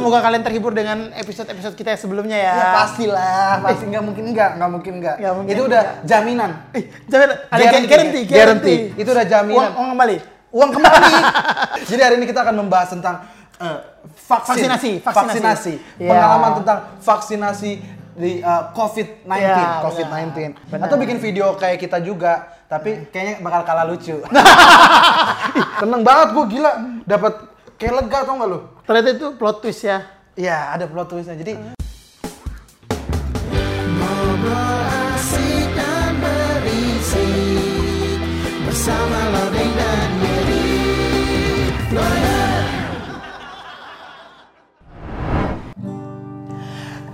Semoga kalian terhibur dengan episode-episode kita yang sebelumnya ya. Ya pastilah, pasti nggak mungkin nggak, nggak mungkin nggak. Mungkin Itu udah nggak. jaminan. Eh, jangan ada Guarantee, guarantee, ya? Guarantee. Itu udah jaminan. Uang, uang kembali. Uang kembali. Jadi hari ini kita akan membahas tentang eh, vaksin. Vaksinasi, vaksinasi. vaksinasi. Ya. Pengalaman tentang vaksinasi di eh, COVID-19, Ya, COVID-19. benar. Atau bikin video kayak kita juga, tapi kayaknya bakal kalah lucu. Seneng banget gua gila, dapat kayak lega tau gak lu? Ternyata itu plot twist ya. Iya, ada plot twistnya. Jadi Bersama dan Yeri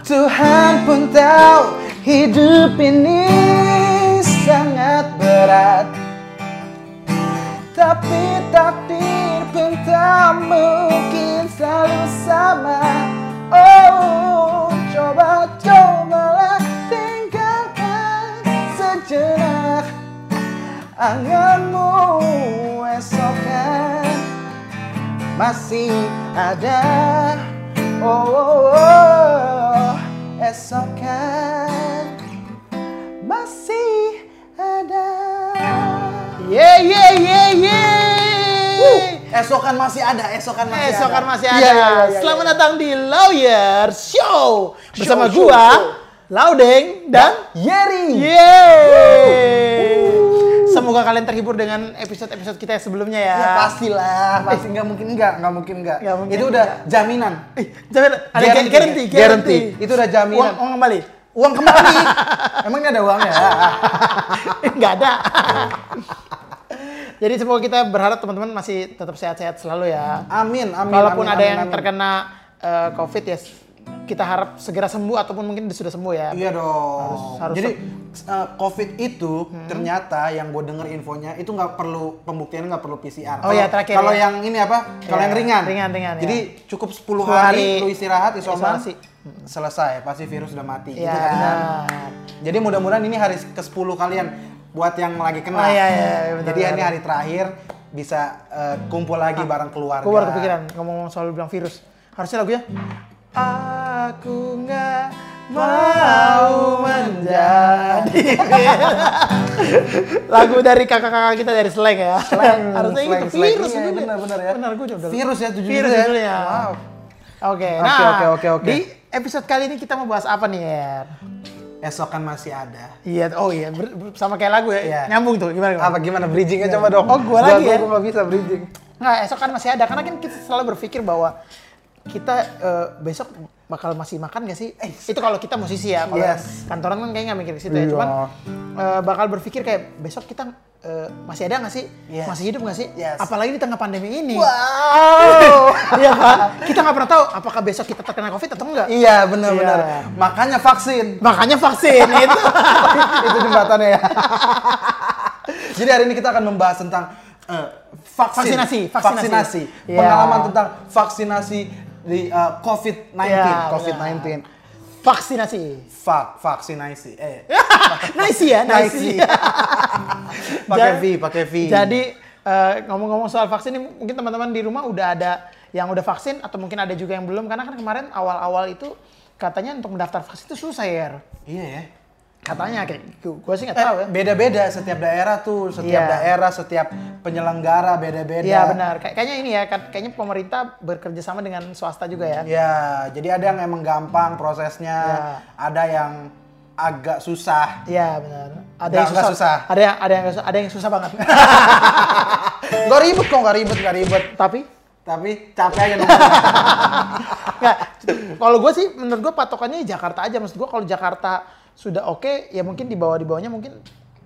Tuhan pun tahu hidup ini sangat berat Tapi tak mungkin selalu sama Oh, coba cobalah tinggalkan sejenak Anganmu esok kan masih ada oh, oh, oh. esok kan masih ada Ye ye ye ye. Esok kan masih ada esok kan masih Esok ada masih ada. Iya, iya, iya, iya. Selamat datang di Lawyer Show bersama Show, gua, show. Laudeng dan Yeri Yeay. Semoga kalian terhibur dengan episode-episode kita yang sebelumnya ya. ya pastilah pasti nggak mungkin nggak nggak mungkin nggak Nggak itu udah nggak. jaminan Eh, jangan ada Guarantee, guarantee, ya? Guarantee. Itu udah jaminan. Uang, uang kembali. uang kembali emangnya ada uangnya Enggak ada. Jadi semoga kita berharap teman-teman masih tetap sehat-sehat selalu ya. amin amin Kalaupun amin, ada amin, yang amin. terkena eh, COVID ya kita harap segera sembuh ataupun mungkin sudah sembuh ya. Iya dong. Harus- harus Jadi uh, COVID itu ternyata yang gue denger infonya itu nggak perlu pembuktian nggak perlu PCR. Oh iya, terakhir Kalau ya. yang ini apa? Kalau Iya, yang ringan. ringan, ringan, Jadi ya. cukup 10 10 hari, hari lu istirahat isoman. isolasi. Selesai, pasti virus udah mati Iya, gitu kan. benar. Jadi mudah-mudahan ini hari ke-10 kalian buat yang lagi kena. Oh, iya, iya, iya, benar, Jadi benar. ini hari terakhir bisa uh, kumpul lagi bareng keluarga. Baru kepikiran ngomong soal bilang virus. Harusnya lagunya Aku nggak mau menjadi Lagu dari kakak-kakak kita dari Slang ya. Harusnya slang, itu slang. virus Iya, judulnya. benar-benar ya. Benar gue juga. Virus ya jujur Virus ya. judulnya. Wow. Oke, Oke, nah oke, oke, oke. di episode kali ini kita mau bahas apa nih ya? Esok kan masih ada. Iya, oh iya, ber- ber- sama kayak lagu ya, Iya. nyambung tuh, gimana? gimana? Apa gimana bridgingnya coba dong? Oh, gua lagi ya? Gua nggak bisa bridging. Nggak, esok kan masih ada. Karena kan kita selalu berpikir bahwa kita eh, besok bakal masih makan gak sih? Eh, itu kalau kita musisi ya. Kalau Yes. kantoran kan kayaknya nggak mikir ke situ ya. Iya. Cuman eh, bakal berpikir kayak besok kita eh, masih ada nggak sih? Yes. Masih hidup nggak sih? Yes. Apalagi di tengah pandemi ini. Wow. Iya kan? Kita nggak pernah tahu apakah besok kita terkena COVID atau enggak. iya benar-benar. Iya. Makanya vaksin. Makanya vaksin itu. itu jembatannya ya. Jadi hari ini kita akan membahas tentang eh, vaksin. Vaksinasi, vaksinasi. Vaksinasi. Iya. Pengalaman tentang vaksinasi di eh, COVID-19. Iya, COVID-19. Vaksinasi. Vak, vaksinasi. Eh, nice ya, nice. Pakai V, pakai V. Jadi eh, ngomong-ngomong soal vaksin ini mungkin teman-teman di rumah udah ada yang udah vaksin atau mungkin ada juga yang belum karena kan kemarin awal-awal itu katanya untuk mendaftar vaksin itu susah ya. Iya ya. Katanya kayak gue sih nggak Eh, tahu ya. beda-beda setiap daerah tuh, setiap Iya. daerah, setiap penyelenggara beda-beda. Iya benar. Kayak- Kayaknya ini ya, kayaknya pemerintah bekerja sama dengan swasta juga ya. Ya, jadi ada yang emang gampang prosesnya, Ya. ada yang agak susah. Iya benar. Ada yang nggak susah. susah. Ada yang ada yang ada yang susah banget. Gak ribet kok, gak ribet, gak ribet. Tapi Tapi capek aja. Nggak, kalau gue sih menurut gue patokannya Jakarta aja. Maksud gue kalau Jakarta sudah oke, ya mungkin di bawah di bawahnya mungkin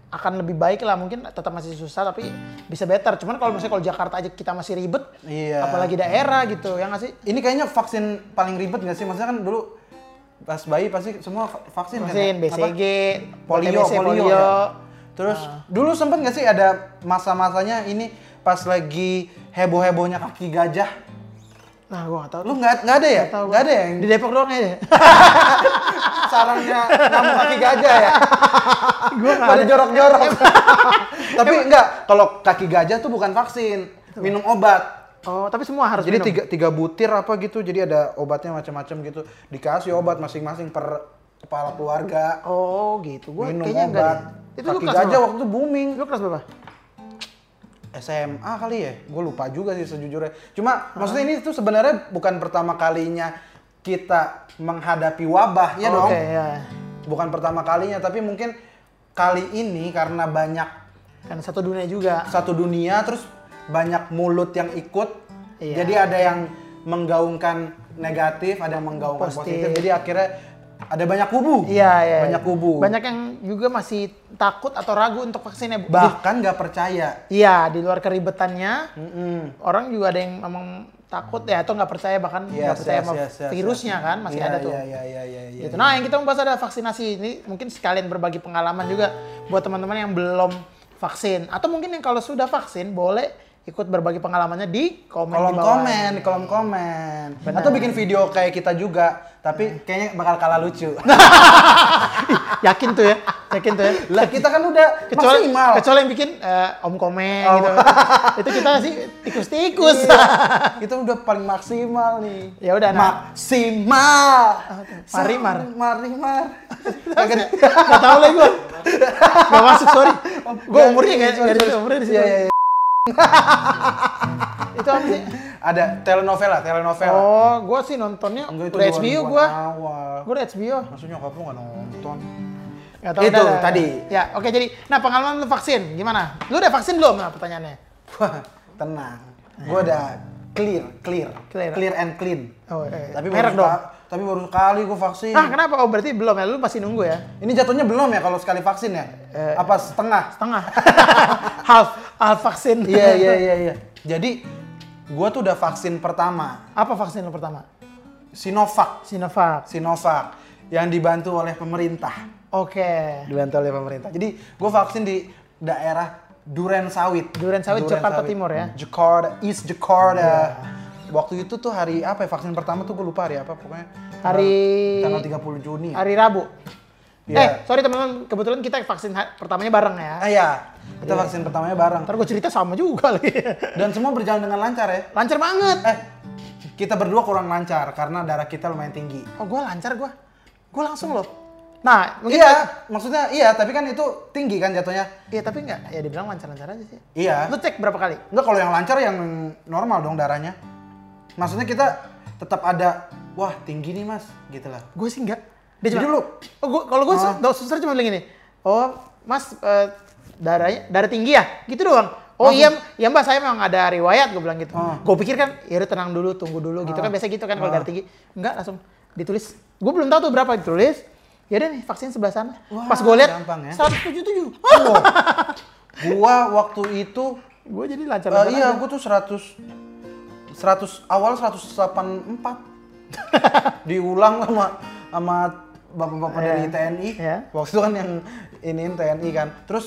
akan lebih baik lah. Mungkin tetap masih susah tapi bisa better. Cuman kalau misalnya kalau Jakarta aja kita masih ribet, Iya. apalagi daerah gitu, ya nggak sih? Ini kayaknya vaksin paling ribet gak sih? Maksudnya kan dulu pas bayi pasti semua va- vaksin, Vaksin, kan? ya? BCG, Apa? polio, TBC, polio. polio. ya. Terus dulu sempet gak sih ada masa-masanya ini pas lagi heboh-hebohnya kaki gajah? Nah, gue nggak tahu. Lu nggak nggak ada ya? Nggak gua. ada yang Di Depok doang aja. sarangnya nyamuk kaki gajah ya? Gue nggak Pada ada. jorok-jorok. Tapi enggak, kalau kaki gajah tuh bukan vaksin, minum obat. Oh, tapi semua harus Jadi minum. tiga, tiga butir apa gitu, jadi ada obatnya macam-macam gitu. Dikasih obat masing-masing per kepala keluarga. Oh, gitu. Gua minum kayaknya enggak obat. deh. Itu Kaki gajah waktu itu booming. Lu kelas berapa? SMA kali ya, gue lupa juga sih sejujurnya. Cuma maksudnya ini tuh sebenarnya bukan pertama kalinya kita menghadapi wabah, ya dong. Oke, ya. Bukan pertama kalinya, tapi mungkin kali ini karena banyak Kan satu dunia juga. satu dunia, terus banyak mulut yang ikut, Iya. jadi ada yang menggaungkan negatif, ada yang menggaungkan Positif. positif. Jadi akhirnya ada banyak kubu. Iya, iya. Banyak kubu. Banyak yang juga masih takut atau ragu untuk vaksinnya. Bahkan nggak percaya. Iya, di luar keribetannya, Mm-mm. orang juga ada yang memang takut ya atau nggak percaya bahkan nggak Yes, percaya yes, sama yes, yes, virusnya kan masih Iya, ada tuh. Iya, iya, iya, iya, iya. Gitu. Nah, yang kita membahas ada vaksinasi ini mungkin sekalian berbagi pengalaman juga buat teman-teman yang belum vaksin atau mungkin yang kalau sudah vaksin boleh ikut berbagi pengalamannya di komen kolom di bawah. komen, di kolom komen. Benar. Atau bikin video kayak kita juga, tapi kayaknya bakal kalah lucu. Yakin tuh ya, yakin tuh ya. lah kita kan udah Kecuali, maksimal. kecuali yang bikin eh, om komen Om. gitu. Itu kita sih tikus-tikus. Iya, kita udah paling maksimal nih. Ya udah, nah. Maksimal. Marimar. Marimar. Gak tau lagi gue. Gak masuk, sorry. Gue umurnya sorry. umurnya di situ. Iya, iya. Itu apa sih? Ada telenovela, telenovela. Oh, gue sih nontonnya Enggak, itu udah 2000-an HBO gue. Awal. Gue udah HBO. Maksudnya nyokap lu gak nonton. Gak tau, Itu, udah, tadi. Ya, oke jadi. Nah, pengalaman lu vaksin, gimana? Lu udah vaksin belum? Nah, pertanyaannya. Wah, tenang. Gua udah clear, clear, Clear. and clean. Oh, eh, Tapi merek dong. tapi baru sekali gua vaksin. Ah, kenapa? Oh, berarti belum ya? Lu masih nunggu ya? Ini jatuhnya belum ya kalau sekali vaksin ya? Eh, Apa setengah? Setengah. half, half vaksin. Iya, iya, iya, iya. Jadi gua tuh udah vaksin pertama, Apa vaksin lu pertama? Sinovac. Sinovac. Sinovac yang dibantu oleh pemerintah. Oke. Dibantu oleh pemerintah. Jadi gua vaksin di daerah Duren Sawit. Duren Sawit, Jakarta Timur ya? Jakarta, East Jakarta. Waktu itu tuh hari apa ya? Vaksin pertama tuh gue lupa hari apa pokoknya. Hari- tanggal 30 Juni. Hari Rabu. Iya. Eh, sorry teman-teman, kebetulan kita vaksin pertamanya bareng ya. Ah ya, kita vaksin pertamanya bareng. Ntar gue cerita sama juga lagi. Dan semua berjalan dengan lancar ya. lancar banget. Eh, kita berdua kurang lancar karena darah kita lumayan tinggi. Oh, gue lancar gue. Gue langsung loh. Nah, mungkin Iya, maksudnya iya, tapi kan itu tinggi kan jatuhnya. Iya, tapi enggak. Ya dibilang lancar-lancar aja sih. Iya. Lu cek berapa kali? Enggak kalau yang lancar yang normal dong darahnya. Maksudnya kita tetap ada, wah tinggi nih mas, gitu lah. Gue sih enggak. Dia Jadi cuma, lu- oh, gua, kalau gue su- suster cuma bilang gini, oh mas eh, darahnya darah tinggi ya, gitu doang. Oh iya, iya mbak saya memang ada riwayat gue bilang gitu. Ah. Gue pikir kan, ya udah tenang dulu, tunggu dulu gitu kan biasa gitu kan kalau darah tinggi. Enggak langsung ditulis. Gue belum tahu tuh berapa ditulis. Ya udah nih vaksin sebelah sana. Wah, Pas gue lihat ya. 177. Wow. gua waktu itu gue jadi lancar Eh, iya, gue tuh 100 100 awal 184. Diulang sama sama bapak-bapak Iya. dari TNI. Iya. Waktu itu kan yang iniin TNI kan. Terus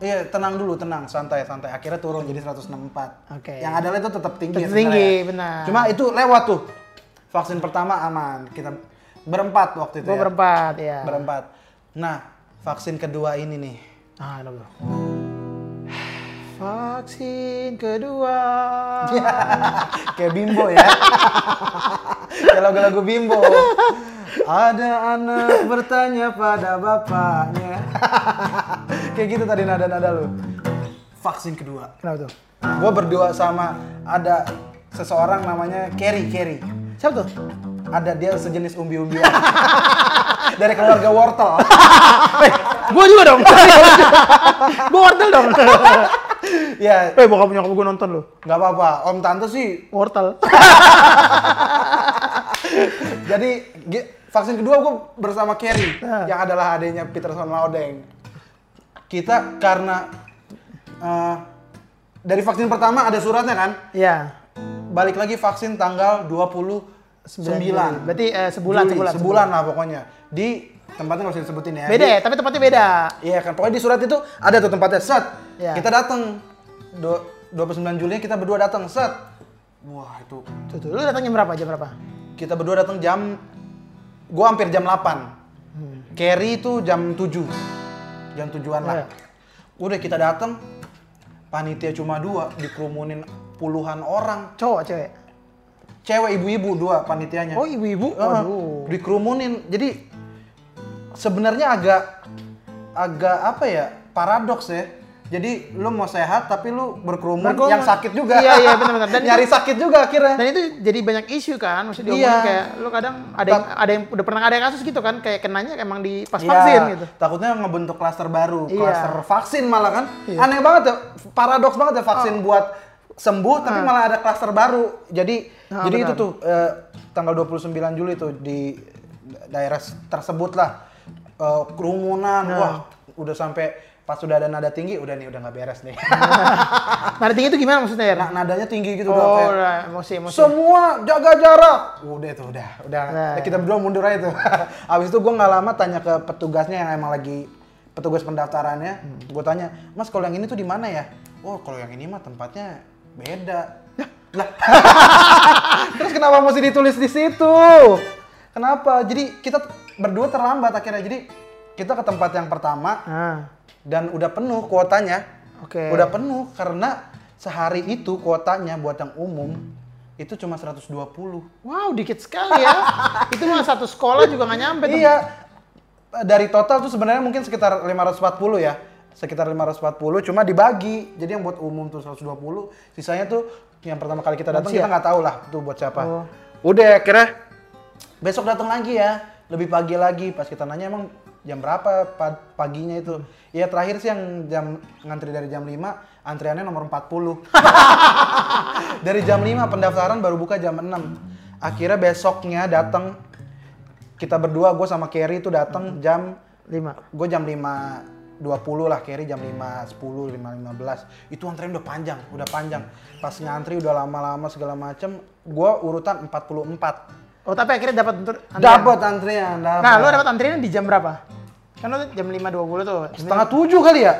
Iya, tenang dulu, tenang, santai, santai. Akhirnya turun jadi 164. Oke. Yang adalah itu tetap tinggi. Tetap sebenarnya. tinggi, benar. Cuma itu lewat tuh. Vaksin pertama aman. Kita berempat waktu itu Gue ya. berempat ya. Berempat. Nah, vaksin kedua ini nih. Ah, ada bro. Vaksin kedua. Kayak bimbo ya. Kayak lagu-lagu bimbo. Ada anak bertanya pada bapaknya. Kayak gitu tadi nada-nada lu. Vaksin kedua. Kenapa tuh? Gue berdua sama ada seseorang namanya Kerry, Kerry. Siapa tuh? Ada dia sejenis umbi-umbian. Dari keluarga wortel. gue juga dong. gue wortel dong. ya, Eh, bokap nyokap gue nonton lu. nggak apa-apa. Om tante sih Wortel. Jadi vaksin kedua gue bersama Kerry Nah. yang adalah adanya Peterson Laudeng. Kita karena eh, dari vaksin pertama ada suratnya kan, Iya. balik lagi vaksin tanggal 29. Berarti eh, sebulan, Juli, sebulan. sebulan lah pokoknya. Di tempatnya nggak usah disebutin ya. Beda ya, tapi tempatnya beda. Iya kan, pokoknya di surat itu ada tuh tempatnya set. Iya. Kita datang Do- 29 Juli kita berdua datang set. Wah itu Tuh, tuh. Lu datang jam berapa? Jam berapa? kita berdua datang jam gua hampir jam 8 Kerry itu jam 7 jam tujuan lah udah kita datang panitia cuma dua dikerumunin puluhan orang. Cowok, cewek. Cewek ibu-ibu dua panitianya. Oh, ibu-ibu. Heeh, Waduh. dikerumunin. Jadi sebenarnya agak agak apa ya? Paradoks ya. Jadi lu mau sehat tapi lu berkerumun, Berkerumun. yang sakit juga. Iya, iya, benar-benar. Dan Nyari sakit juga akhirnya. Dan itu jadi banyak isu kan, maksudnya Iya. diomongin kayak lu kadang ada yang, ada yang udah pernah ada kasus gitu kan, kayak kenanya emang di pas Iya, vaksin gitu. Takutnya ngebentuk klaster baru, Iya. klaster vaksin malah kan. Iya. Aneh banget ya, paradoks banget ya vaksin buat sembuh tapi Ah. malah ada klaster baru. Jadi Ah, jadi itu benar. tuh eh, tanggal 29 Juli tuh di daerah tersebut lah eh, kerumunan. Nah. Wah, udah sampai pas sudah ada nada tinggi udah nih udah nggak beres nih. Nah, tinggi itu gimana maksudnya ya? Nah, nadanya tinggi gitu udah oh, kayak udah emosi emosi. semua jaga jarak. Udah tuh, udah, udah. Nah. Kita berdua mundur aja tuh. Abis itu gue nggak lama tanya ke petugasnya yang emang lagi petugas pendaftarannya. Hmm. Gue tanya, Mas kalau yang ini tuh di mana ya? Oh, kalau yang ini mah tempatnya beda. lah. Terus kenapa mesti ditulis di situ? Kenapa? Jadi kita berdua terlambat akhirnya. Jadi kita ke tempat yang pertama Ah, dan udah penuh kuotanya. Oke. Udah penuh karena sehari itu kuotanya buat yang umum itu cuma 120. wow, dikit sekali ya. itu mah satu sekolah juga nggak nyampe tuh. Iya. Dari total tuh sebenarnya mungkin sekitar 540 ya. Sekitar 540 cuma dibagi. Jadi yang buat umum tuh 120, sisanya tuh yang pertama kali kita datang kita nggak tahu lah tuh buat siapa. Oh. Udah akhirnya besok datang lagi ya. Lebih pagi lagi pas kita nanya emang jam berapa pa- paginya itu. Ya terakhir sih yang jam ngantri dari jam 5, antriannya nomor 40. dari jam 5 pendaftaran baru buka jam 6. Akhirnya besoknya datang kita berdua gue sama Kerry itu datang jam Lima. gue jam 5 20 lah Kerry jam 5 10 5 15 itu antrian udah panjang udah panjang pas ngantri udah lama-lama segala macem gue urutan 44 Oh, tapi akhirnya dapat untuk antrian. dapat antrian dapat Nah, lu dapat antriannya di jam berapa? Kan lu jam 5.20 tuh. setengah tujuh kali ya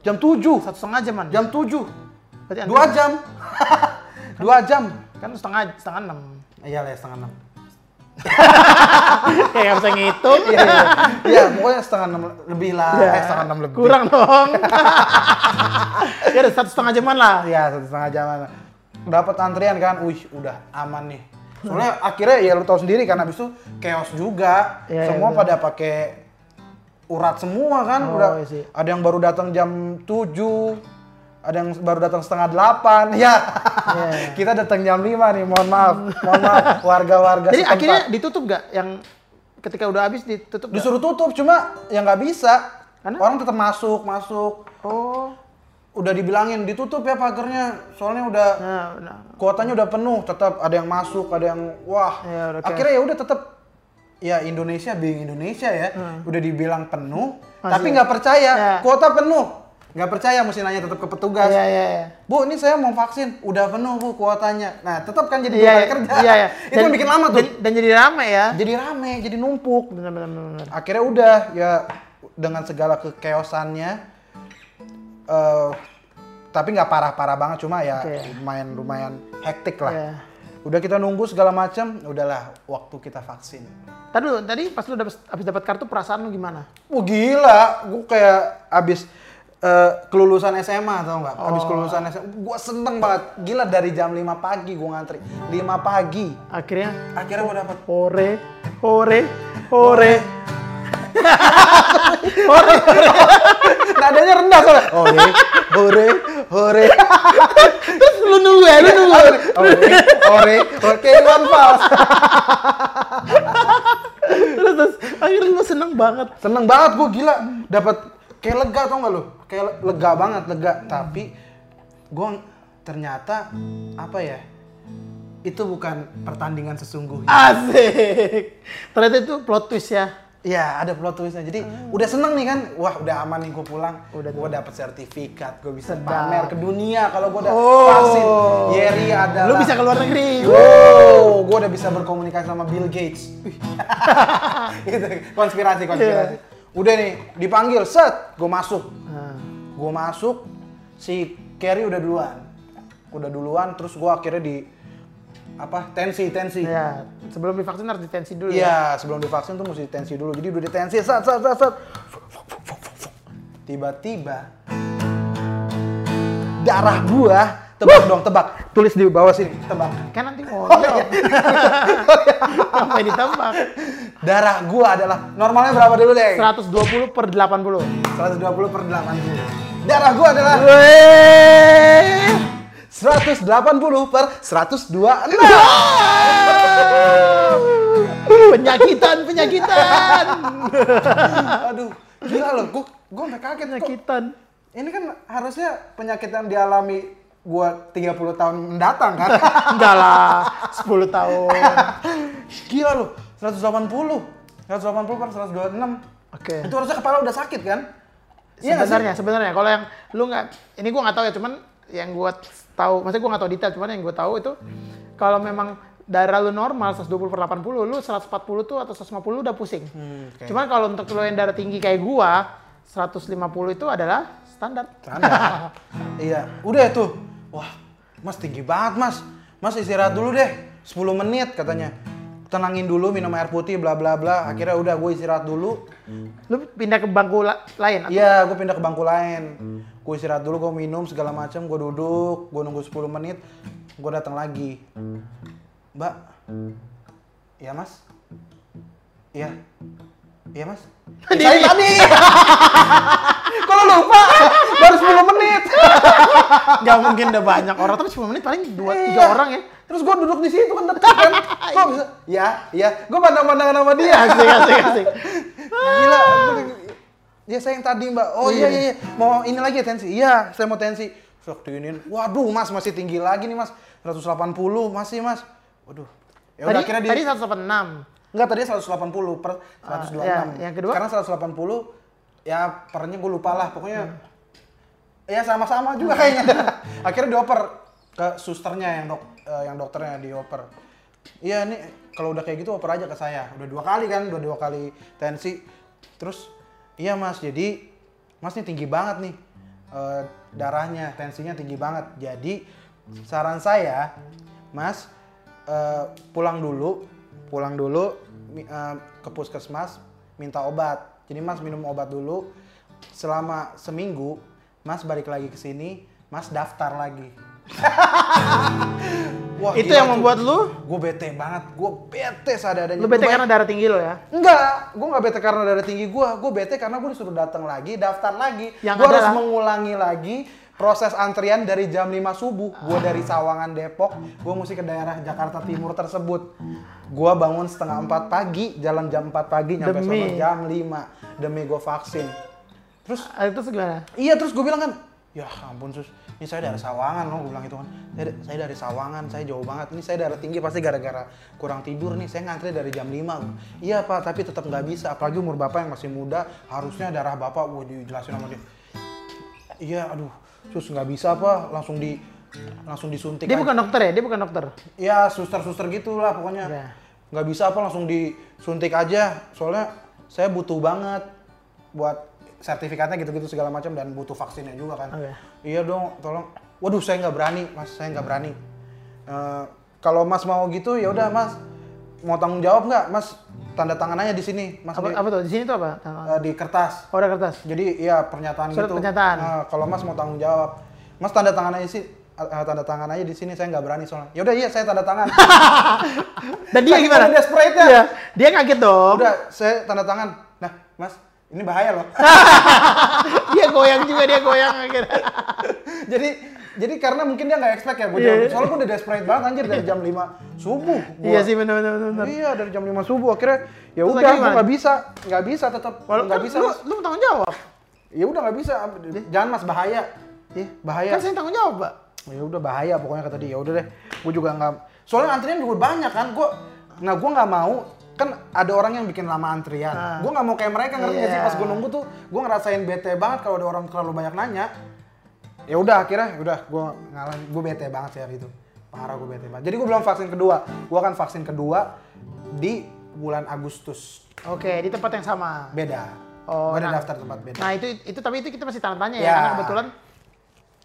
jam 7 satu setengah jaman. jam 7 Berarti dua antrian- jam dua jam Kan setengah setengah enam. iya lah setengah enam Kayak nggak bisa ngitung. iya iya iya pokoknya setengah enam lebih lah Ya, eh setengah enam lebih Kurang dong. ya udah satu setengah jaman lah. Iya satu setengah jam. Dapat antrian kan, wih udah aman nih. Soalnya akhirnya ya lu tahu sendiri kan habis itu chaos juga. Iya, iya, Semua bener. pada pakai urat semua kan. Oh, udah iya sih. ada yang baru datang jam 7, ada yang baru datang setengah delapan. Ya. Iya. Kita datang jam 5 nih, mohon maaf. Mohon maaf warga-warga Jadi setempat. akhirnya ditutup gak? Yang ketika udah habis ditutup disuruh tutup cuma ya nggak bisa. Karena? Orang tetap masuk, masuk. Oh. Udah dibilangin ditutup ya pagernya. Soalnya udah Nah, nah. kuotanya udah penuh, tetap ada yang masuk, ada yang wah. Ya, udah Akhirnya ya udah tetap ya Indonesia being Indonesia ya, udah dibilang penuh, Hmm. Masih. tapi nggak percaya, Ya. kuota penuh, nggak percaya mesti nanya tetap ke petugas. Iya, iya, iya. Bu, ini saya mau vaksin, udah penuh bu kuotanya. Nah, tetap kan jadi kali iya, kerja. iya, iya. Itu yang bikin lama tuh. Dan, dan jadi rame ya. Jadi rame, jadi numpuk. Bener, bener. Akhirnya udah ya dengan segala kekeosannya, eh tapi nggak parah-parah banget, cuma ya Oke. lumayan lumayan hektik lah. Iya. Udah kita nunggu segala macam, udahlah waktu kita vaksin. Tadi lu, tadi pas lu dapet, habis dapat kartu perasaan lu gimana? Wah gila, gue kayak abis eh, kelulusan SMA tau nggak? Abis Oh. kelulusan SMA, gue seneng banget. Gila dari jam 5 pagi gue ngantri. 5 pagi. Akhirnya Akhirnya gue dapet hore, hore, hore. Nadanya rendah soalnya. Hore, hore, hore. Terus lu nunggu ya, lu nunggu. Hore, hore, hore. Kayak Iwan Fals. terus, terus akhirnya lu seneng banget. Seneng banget gue gila. Dapat kayak lega tau nggak lu? Kayak le- lega banget, lega. Tapi gue ternyata apa ya? Itu bukan pertandingan sesungguhnya. Asik. Ternyata itu plot twist ya. Iya, ada plot twistnya. Jadi udah seneng nih kan, wah udah aman nih gue pulang. Udah gue dapet sertifikat, gue bisa Sedap. pamer ke dunia kalau gue udah Oh. vaksin. Yeri adalah. Lu bisa ke luar negeri. Wow, gue udah bisa berkomunikasi sama Bill Gates. Gitu, konspirasi, konspirasi. Udah nih, dipanggil, set, gue masuk. Nah, Gue masuk, si Kerry udah duluan. Udah duluan, terus gue akhirnya di apa tensi tensi ya, sebelum divaksin harus ditensi dulu ya. Iya, sebelum divaksin tuh mesti tensi dulu. Jadi udah ditensi, sat, sat, sat, sat. Tiba-tiba darah gua Tebak dong, tebak. Tulis di bawah sini, tebak. Kan nanti mau Oh, iya. Sampai ditembak. Darah gua adalah normalnya berapa dulu deh? 120 per 80. 120 per 80. Darah gua adalah Weh. 180 per 126. Penyakitan, penyakitan. Aduh, gila loh. Gua sampai kaget kok. Penyakitan. Ini kan harusnya penyakit yang dialami gua 30 tahun mendatang kan? Enggak lah, 10 tahun. Gila loh, 180. 180 per 126. Oke. Itu harusnya kepala udah sakit kan? Iya nggak sih? sebenarnya, sebenarnya kalau yang lu nggak, ini gua nggak tahu ya, cuman yang gua tahu, maksudnya gua nggak tahu detail, cuman yang gua tahu itu kalau memang darah lu normal 120 per 80, lu 140 tuh atau 150 lu udah pusing. Hmm, oke. Cuman kalau untuk lu yang darah tinggi kayak gua, 150 itu adalah standar. Standar. iya, udah tuh. Wah, Mas tinggi banget, Mas. Mas istirahat dulu deh. 10 menit katanya. Tenangin dulu, minum air putih, bla bla bla. Akhirnya udah gue istirahat dulu. Lu pindah ke bangku la- lain? Iya, gue pindah ke bangku lain. Gue istirahat dulu, gue minum segala macam, gue duduk, gue nunggu 10 menit, gue datang lagi. Mbak, iya mas? Iya, iya mas? Ya, saya tadi. Kalau lupa, baru 10 menit. Nggak mungkin udah banyak orang, tapi 10 menit paling 2 Iya. 3 orang ya. Terus gue duduk di situ kan deket kan. Kok bisa? Ya, iya. Gue pandang-pandangan sama dia. Asik, asik, asik. Gila. Ya saya yang tadi mbak. Oh iya iya iya. Mau ini lagi ya tensi? Iya, saya mau tensi. Sok diinin. Waduh mas masih tinggi lagi nih mas. 180 masih mas. Waduh. Ya udah Tadi, akhirnya di... tadi 186. Enggak tadi 180 per 126. ya, yang kedua? Sekarang 180 ya pernya gue lupa lah pokoknya. Ya sama-sama juga kayaknya. Akhirnya dioper ke susternya yang dok eh, yang dokternya dioper. Iya nih kalau udah kayak gitu oper aja ke saya. Udah dua kali kan, udah dua kali tensi. Terus iya mas jadi mas nih tinggi banget nih eh, darahnya, tensinya tinggi banget. Jadi saran saya mas eh, pulang dulu, pulang dulu eh, ke puskesmas minta obat. Jadi mas minum obat dulu selama seminggu. Mas balik lagi ke sini, mas daftar lagi. Wah, Itu gila, yang membuat lu Gue bete banget, gue bete sadadanya. lu bete karena darah tinggi lo ya. Enggak, gue nggak bete karena darah tinggi gue. Gue bete karena gue disuruh datang lagi, daftar lagi. Yang Gue harus mengulangi lagi proses antrian dari jam 5 subuh. Gue dari Sawangan Depok, gue mesti ke daerah Jakarta Timur tersebut. Gue bangun setengah 4 pagi, jalan jam 4 pagi, nyampe Demi. sono jam 5. Demi gue vaksin. Terus, Ah, Terus gimana? iya terus gue bilang kan, ya ampun sus, ini saya dari Sawangan loh, gue bilang itu kan. Saya, saya dari Sawangan, saya jauh banget. Ini saya darah tinggi pasti gara-gara kurang tidur nih. Saya ngantri dari jam 5. Iya pak, tapi tetap nggak bisa. Apalagi umur bapak yang masih muda, harusnya darah bapak, gue dijelasin sama dia. Iya, aduh, sus nggak bisa apa, langsung di langsung disuntik. Dia aja. bukan dokter ya? Dia bukan dokter. Ya suster-suster gitulah pokoknya. Iya. Nggak bisa apa langsung disuntik aja. Soalnya saya butuh banget buat sertifikatnya gitu-gitu segala macam dan butuh vaksinnya juga kan. Oke. Iya dong, tolong. Waduh, saya nggak berani, Mas. Saya nggak berani. Eh, kalau Mas mau gitu, ya udah Mas. Mau tanggung jawab nggak, Mas? Tanda tangan aja di sini, Mas. Apa, di, apa tuh? Di sini tuh apa? eh, di kertas. Oh, ada kertas. Jadi iya pernyataan Surat gitu. pernyataan. Nah, kalau Mas mau tanggung jawab, Mas tanda tangan aja sih. eh, tanda tangan aja di sini saya nggak berani soalnya. Ya udah iya saya tanda tangan. Dan dia Saking gimana? udah desperate-nya. Iya. Dia kaget dong. udah saya tanda tangan. Nah, Mas, ini bahaya loh. dia goyang juga, dia goyang akhirnya. jadi jadi karena mungkin dia nggak expect ya gue Iya. jawab. Soalnya gue udah desperate banget anjir dari jam 5 subuh. Gua- Iya sih benar benar benar. Iya dari jam 5 subuh akhirnya ya udah gue nggak bisa nggak bisa tetap nggak kan bisa. lu, lu tanggung jawab. Ya udah nggak bisa. Jangan Mas bahaya. Ih, bahaya. Kan saya tanggung jawab, Pak. ya udah bahaya pokoknya kata dia ya udah deh gue juga nggak soalnya antrian juga banyak kan gue nah gue nggak mau kan ada orang yang bikin lama antrian Ah. gue nggak mau kayak mereka ngerti nggak sih Iya. pas gue nunggu tuh gue ngerasain bete banget kalau ada orang terlalu banyak nanya ya udah akhirnya udah gue ngalah gue bete banget sih hari itu parah gue bete banget jadi gue belum vaksin kedua gue akan vaksin kedua di bulan Agustus Oke, di tempat yang sama. beda Oh, gue ada nah. daftar tempat beda Nah, itu itu tapi itu kita masih tanda tanya ya, Ya. karena kebetulan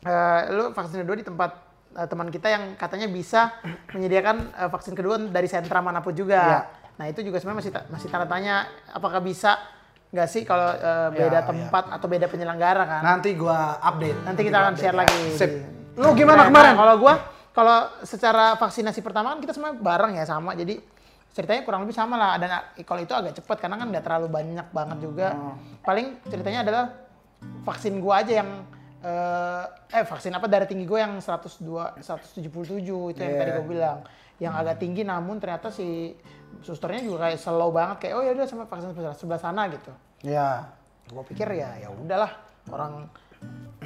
eh, lu vaksin kedua di tempat eh, teman kita yang katanya bisa menyediakan eh, vaksin kedua dari sentra mana pun juga. Iya. Nah, itu juga sebenarnya masih masih tanda tanya apakah bisa nggak sih kalau eh, beda Ya, tempat atau beda penyelenggara kan? nanti gue update Nanti kita akan gua share ya. lagi. Sip. Lu gimana Nah, kemarin? nah, kalau gua kalau secara vaksinasi pertama kan kita semua bareng ya sama. Jadi ceritanya kurang lebih sama lah. Dan kalau itu agak cepet karena kan nggak terlalu banyak banget juga. Oh. Paling ceritanya adalah vaksin gua aja yang eh, eh vaksin apa darah tinggi gue yang 102 177 itu yang Iya. tadi gue bilang yang agak tinggi namun ternyata si susternya juga kayak slow banget kayak oh ya udah sama vaksin sebelah, sebelah sana gitu Ya. gue pikir ya ya udahlah orang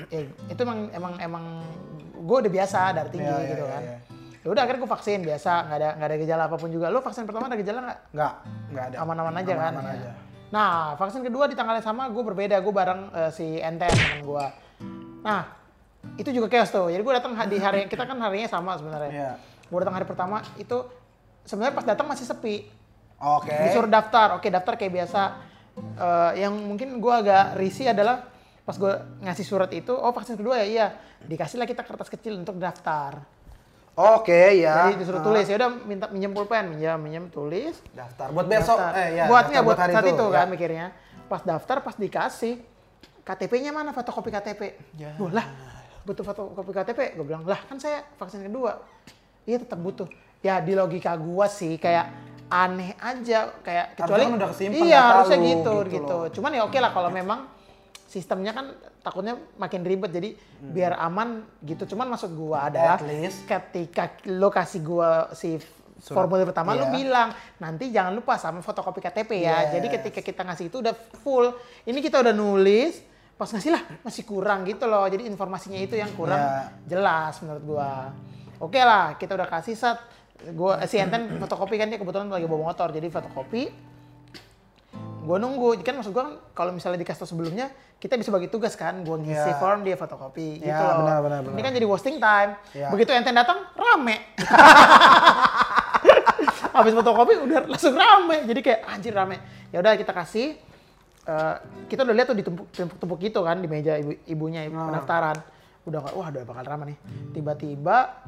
eh, itu emang emang emang gue udah biasa dari tinggi Iya, iya, gitu iya, kan iya. ya udah akhirnya gue vaksin biasa nggak ada nggak ada gejala apa pun juga lo vaksin pertama ada gejala nggak Enggak, enggak ada. aman-aman aja kan Aman-aman ya. aja. nah vaksin kedua di tanggal yang sama gue berbeda gue bareng eh, si Enten teman gue nah itu juga chaos tuh jadi gue datang di hari kita kan harinya sama sebenarnya Iya. gue datang hari pertama itu sebenarnya pas datang masih sepi. Oke. disuruh daftar. Oke daftar kayak biasa. Eh, yang mungkin gue agak risih adalah pas gue ngasih surat itu oh vaksin kedua ya? Iya. Dikasihlah kita kertas kecil untuk daftar. Oke, ya. jadi disuruh tulis. Ya udah minta minjem pulpen. Minjem minjem tulis. Daftar. Buat besok. daftar. Eh, ya. buatnya daftar buat, hari saat itu, ya. kan mikirnya. Pas daftar pas dikasih KTP-nya mana? Fotokopi KTP Ya. Lah. Butuh fotokopi KTP gue bilang lah kan saya vaksin kedua. Iya tetap butuh ya di logika gua sih kayak aneh aja kayak kecuali kan udah kesimpan iya harusnya lu, gitu gitu gitu, loh. cuman ya oke lah kalau memang sistemnya kan takutnya makin ribet jadi biar aman gitu cuman maksud gua adalah Hmm. Ketika lo kasih gua si formulir pertama lu iya. bilang nanti jangan lupa sama fotokopi KTP ya. Yes. Jadi ketika kita ngasih itu udah full. Ini kita udah nulis, pas ngasih lah masih kurang gitu loh. Jadi informasinya itu yang kurang Ya. jelas menurut gua. Oke lah, kita udah kasih set gua eh, si Enten fotokopi kan dia kebetulan lagi bawa motor jadi fotokopi. Gua nunggu, kan maksud gua kan kalau misalnya dikasih tau sebelumnya kita bisa bagi tugas kan, gua ngisi Ya. form dia fotokopi gitu Ya, loh. benar, benar, benar. Ini kan jadi wasting time. Ya. Begitu Enten datang rame. habis fotokopi udah langsung rame jadi kayak anjir rame ya udah kita kasih Eh, kita udah lihat tuh ditumpuk tumpuk gitu kan di meja ibu, ibunya ibu Ah. pendaftaran udah wah udah bakal rame nih tiba-tiba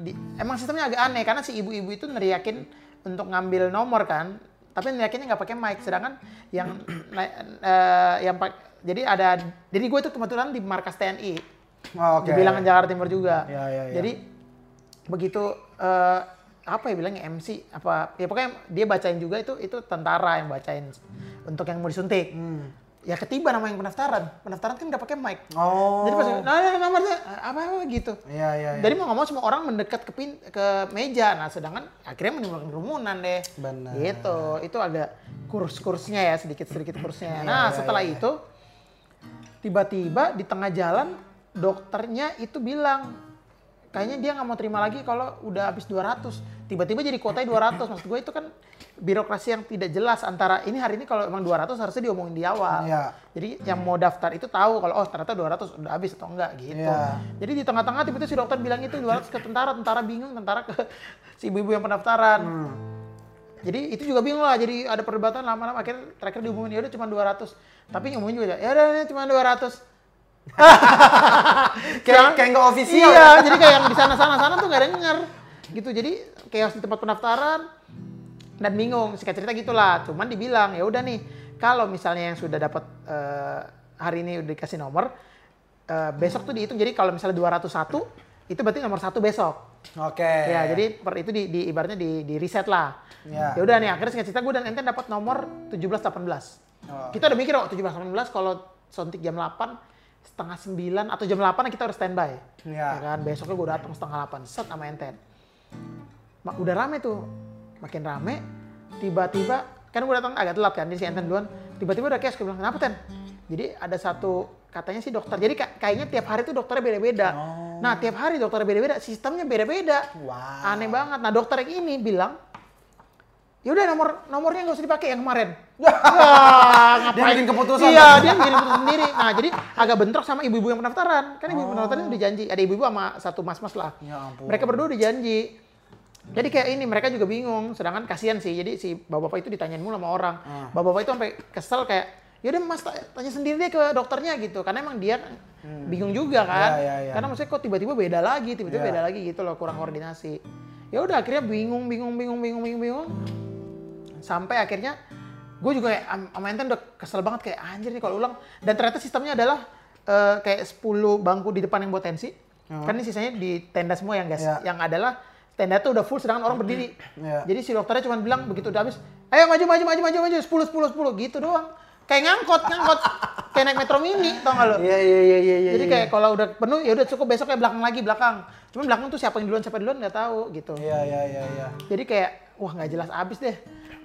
di, emang sistemnya agak aneh karena si ibu-ibu itu neriakin untuk ngambil nomor kan tapi neriakinnya nggak pakai mic sedangkan yang eh, yang pak jadi ada jadi gue itu kebetulan di markas TNI Oh, Oke. di bilangan Jakarta Timur juga. Ya, ya, ya. Jadi begitu eh, apa ya bilangnya MC apa ya pokoknya dia bacain juga itu itu tentara yang bacain untuk yang mau disuntik. Hmm. Ya ketiba nama yang pendaftaran. Pendaftaran kan nggak pakai mic. Oh. Jadi pas nah, nah, nomornya apa apa gitu. Iya, iya, iya. Jadi mau nggak mau semua orang mendekat ke pin, ke meja. Nah, sedangkan akhirnya menimbulkan kerumunan deh. Benar. Gitu. Itu agak kurs-kursnya ya, sedikit-sedikit kursnya. Iya, nah, iya, setelah iya. itu tiba-tiba di tengah jalan dokternya itu bilang kayaknya dia nggak mau terima lagi kalau udah habis 200. Tiba-tiba jadi kuotanya 200. Maksud gue itu kan birokrasi yang tidak jelas antara ini hari ini kalau emang 200 harusnya diomongin di awal. Iya. Jadi yang mau daftar itu tahu kalau oh ternyata 200 udah habis atau enggak gitu. Iya. Jadi di tengah-tengah tiba-tiba si dokter bilang itu 200 ke tentara, tentara bingung, tentara ke si ibu-ibu yang pendaftaran. Hmm. Jadi itu juga bingung lah, jadi ada perdebatan lama-lama akhirnya terakhir diumumin ya udah cuma 200. Tapi ngomongin juga ya udah cuma 200. Kayak kayak nggak official. Iya, jadi kayak yang di sana-sana sana tuh nggak denger. Gitu. Jadi chaos di tempat pendaftaran dan bingung. Singkat cerita gitulah. Cuman dibilang ya udah nih, kalau misalnya yang sudah dapat eh, hari ini udah dikasih nomor, eh, besok tuh dihitung. Jadi kalau misalnya 201 itu berarti nomor satu besok. Oke. Ya, jadi per itu di, di ibaratnya di, di reset lah. Ya. Ya udah nih, akhirnya singkat cerita gue dan Enten dapat nomor 17 18. Oh. Kita udah mikir oh 17 18 kalau suntik jam 8 setengah 9 atau jam 8 kita harus standby. Ya. kan, besoknya gue datang setengah 8 set sama Enten. Ma- udah rame tuh. Makin rame, tiba-tiba kan gue datang agak telat kan, jadi si Enten duluan. Tiba-tiba udah chaos, gue bilang, kenapa Ten? Jadi ada satu, katanya sih dokter, jadi ka- kayaknya tiap hari tuh dokternya beda-beda. Nah tiap hari dokternya beda-beda, sistemnya beda-beda. Wow. Aneh banget. Nah dokter yang ini bilang, yaudah nomor nomornya nggak usah dipakai yang kemarin. Dia bikin keputusan. Iya, dia bikin keputusan sendiri. Nah, jadi agak bentrok sama ibu-ibu yang pendaftaran. Kan ibu pendaftaran udah janji. Ada ibu-ibu sama satu mas-mas lah. Ya ampun. Mereka berdua udah janji. Jadi kayak ini mereka juga bingung. Sedangkan kasihan sih. Jadi si bapak-bapak itu ditanyain mulu sama orang. Ah. Bapak-bapak itu sampai kesel kayak, yaudah mas ta- tanya sendiri deh ke dokternya gitu. Karena emang dia bingung juga kan. Ya, ya, ya. Karena maksudnya kok tiba-tiba beda lagi, tiba-tiba Ya. beda lagi gitu loh, kurang koordinasi. Ya udah akhirnya bingung, bingung, bingung, bingung, bingung, bingung. Sampai akhirnya gue juga kayak am- sama Enten udah kesel banget kayak anjir nih kalau ulang. Dan ternyata sistemnya adalah eh, kayak 10 bangku di depan yang buat tensi, Kan ini sisanya di tenda semua yang guys. Iya. Yang adalah tenda tuh udah full sedangkan orang berdiri. Iya. Jadi si dokternya cuma bilang begitu udah habis, ayo maju maju maju maju maju 10 10 10 gitu doang. Kayak ngangkot ngangkot kayak naik metro mini tau gak lo? Iya iya iya iya. iya, Jadi iya. kayak kalau udah penuh ya udah cukup besok kayak belakang lagi belakang. Cuman belakang tuh siapa yang duluan siapa duluan nggak tahu gitu. Iya iya iya iya. Jadi kayak wah nggak jelas abis deh.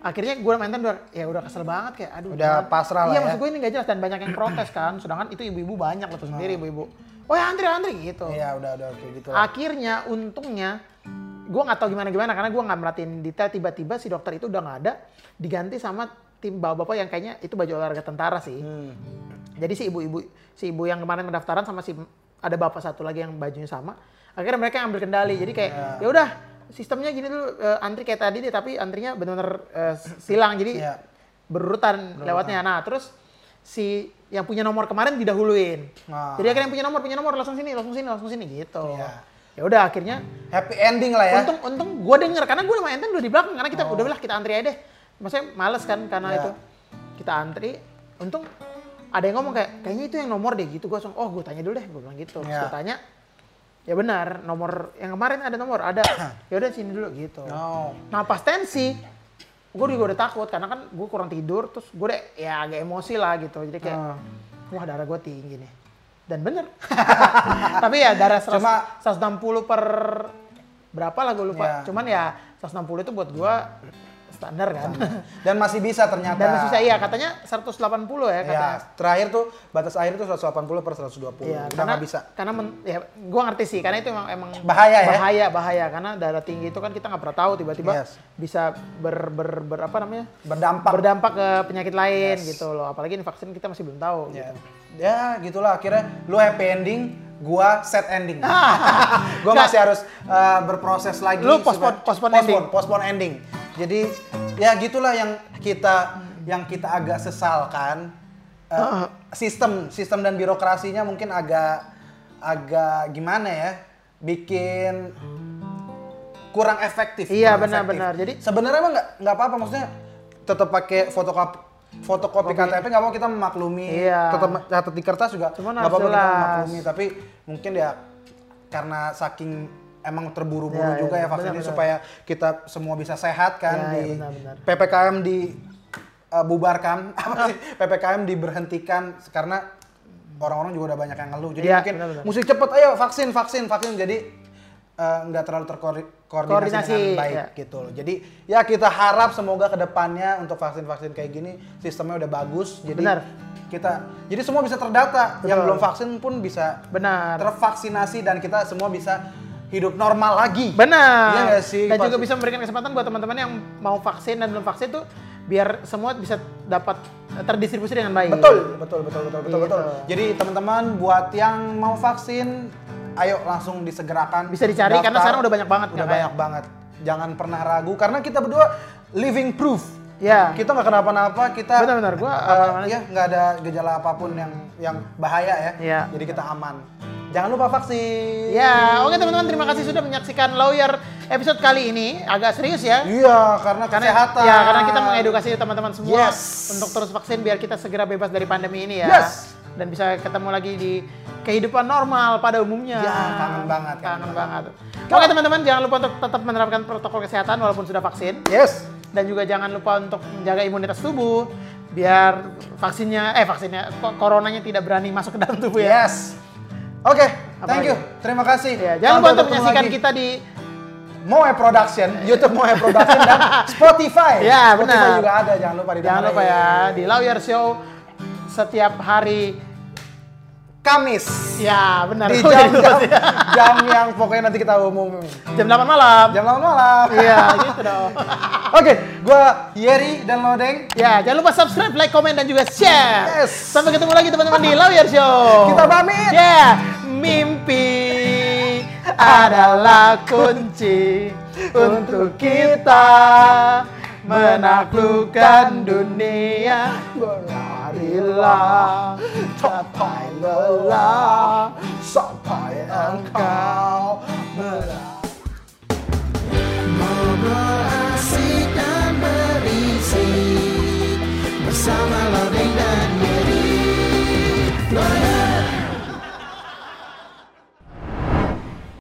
Akhirnya gue maintain udah ya udah kesel banget kayak aduh. Udah jangan. pasrah lah Iya ya. maksud gue ini nggak jelas dan banyak yang protes kan. Sedangkan itu ibu-ibu banyak lo tuh sendiri ibu-ibu. Oh ya antri antri gitu. Iya udah udah oke gitu lah. Akhirnya untungnya gue nggak tahu gimana gimana karena gue nggak merhatiin detail tiba-tiba si dokter itu udah nggak ada diganti sama tim bapak-bapak yang kayaknya itu baju olahraga tentara sih. Hmm. Jadi si ibu-ibu si ibu yang kemarin mendaftaran sama si ada bapak satu lagi yang bajunya sama. Akhirnya mereka yang ambil kendali. Jadi kayak ya udah sistemnya gini dulu eh, antri kayak tadi deh tapi antrinya benar-benar eh, silang jadi Iya. berurutan lewatnya. Nah, terus si yang punya nomor kemarin didahuluin. Nah. Jadi akhirnya yang punya nomor punya nomor langsung sini, langsung sini, langsung sini gitu. Iya. Ya udah akhirnya Happy ending lah ya. untung untung gue denger karena gue sama Enten udah di belakang karena kita udah bilang kita antri aja deh. Maksudnya males kan karena Oh. Iya. itu kita antri. Untung ada yang ngomong kayak kayaknya itu yang nomor deh gitu gue langsung oh gue tanya dulu deh gue bilang gitu. Iya. gue tanya ya benar nomor yang kemarin ada nomor ada ya udah sini dulu gitu. No. Nah pas tensi gue juga udah takut karena kan gue kurang tidur terus gue deh ya agak emosi lah gitu jadi kayak Ah. wah darah gue tinggi nih dan bener tapi ya darah 100, Cuma- 160 per berapa lah gue lupa Ya. cuman ya 160 itu buat gue standar kan Dan masih bisa ternyata. dan masih bisa iya katanya 180 ya katanya Ya, terakhir tuh batas akhir tuh 180 per 120. Iya, Udah nggak bisa. Karena men- ya gua ngerti sih, karena itu emang emang Bahaya ya? Bahaya, bahaya karena darah tinggi itu kan kita nggak pernah tahu tiba-tiba Yes. bisa ber, ber, ber- apa namanya? Berdampak. berdampak ke penyakit lain Yes. gitu loh. Apalagi ini vaksin kita masih belum tahu Ya. gitu. ya gitulah akhirnya lu happy ending, gua set ending. gua Nggak. masih harus uh, berproses lagi. Lu postpone- postpone postpone, ending. postpone ending. Jadi ya gitulah yang kita yang kita agak sesalkan. Uh, sistem sistem dan birokrasinya mungkin agak agak gimana ya bikin kurang efektif. Iya, benar-benar. Jadi- sebenarnya emang nggak nggak apa-apa maksudnya tetap pakai fotokopi fotokopi KTP nggak mau kita memaklumi Iya. tetap catat di kertas juga nggak apa-apa kita memaklumi tapi mungkin ya karena saking emang terburu-buru Iya, juga iya, ya vaksin ini supaya kita semua bisa sehat kan Iya, di iya, benar-benar. PPKM di uh, bubarkan apa sih PPKM diberhentikan karena orang-orang juga udah banyak yang ngeluh jadi Iya, mungkin mesti cepet ayo vaksin vaksin vaksin jadi uh, nggak terlalu terkoordinasi Koordinasi, dengan baik iya. gitu loh. Jadi ya kita harap semoga ke depannya untuk vaksin-vaksin kayak gini sistemnya udah bagus. Jadi Benar. kita jadi semua bisa terdata. Yang Betul. belum vaksin pun bisa Benar. tervaksinasi dan kita semua bisa hidup normal lagi. Benar. Iya sih? Dan Pas- juga bisa memberikan kesempatan buat teman-teman yang mau vaksin dan belum vaksin tuh biar semua bisa dapat terdistribusi dengan baik. Betul, betul, betul, betul, betul, Gitu. betul. Jadi teman-teman buat yang mau vaksin, ayo langsung disegerakan. Bisa dicari, karena sekarang udah banyak banget, Udah nggak banyak banget. Jangan pernah ragu karena kita berdua living proof. Ya. Kita nggak kenapa-napa, kita Benar-benar, gua eh, aman-aman ya nggak ada gejala apa pun yang yang bahaya ya. Iya. Jadi kita aman. Jangan lupa vaksin. Ya, oke teman-teman terima kasih sudah menyaksikan Lawyer episode kali ini. Agak serius ya. Iya, karena, Karena kesehatan. ya karena kita mengedukasi teman-teman semua Yes. untuk terus vaksin biar kita segera bebas dari pandemi ini ya. Yes. Dan bisa ketemu lagi di kehidupan normal pada umumnya. Ya, kangen banget, Kangen, kangen banget. Oke teman-teman jangan lupa untuk tetap menerapkan protokol kesehatan walaupun sudah vaksin. Yes. Dan juga jangan lupa untuk menjaga imunitas tubuh biar vaksinnya eh vaksinnya coronanya tidak berani masuk ke dalam tubuh ya. Yes. Oke, Apa thank lagi? you. Terima kasih. Ya, jangan lupa untuk menyaksikan kita di Moe Production, YouTube Moe Production dan Spotify. Ya, Spotify benar. juga ada, jangan lupa di jangan lupa ya di Lawyer Show setiap hari Kamis. ya benar Di Kok jadi jam-jam lupa sih? jam yang pokoknya nanti kita umumin. jam 8 malam Jam 8 malam. iya gitu dong Oke, gua Yeri dan Lodeng. ya jangan lupa subscribe like comment dan juga share Yes. sampai ketemu lagi teman-teman di Lawyer Show Kita pamit. ya mimpi adalah kunci untuk kita menaklukkan dunia berlarilah sampai lelah sampai engkau melah berasik dan berisi bersama loving dan Mary.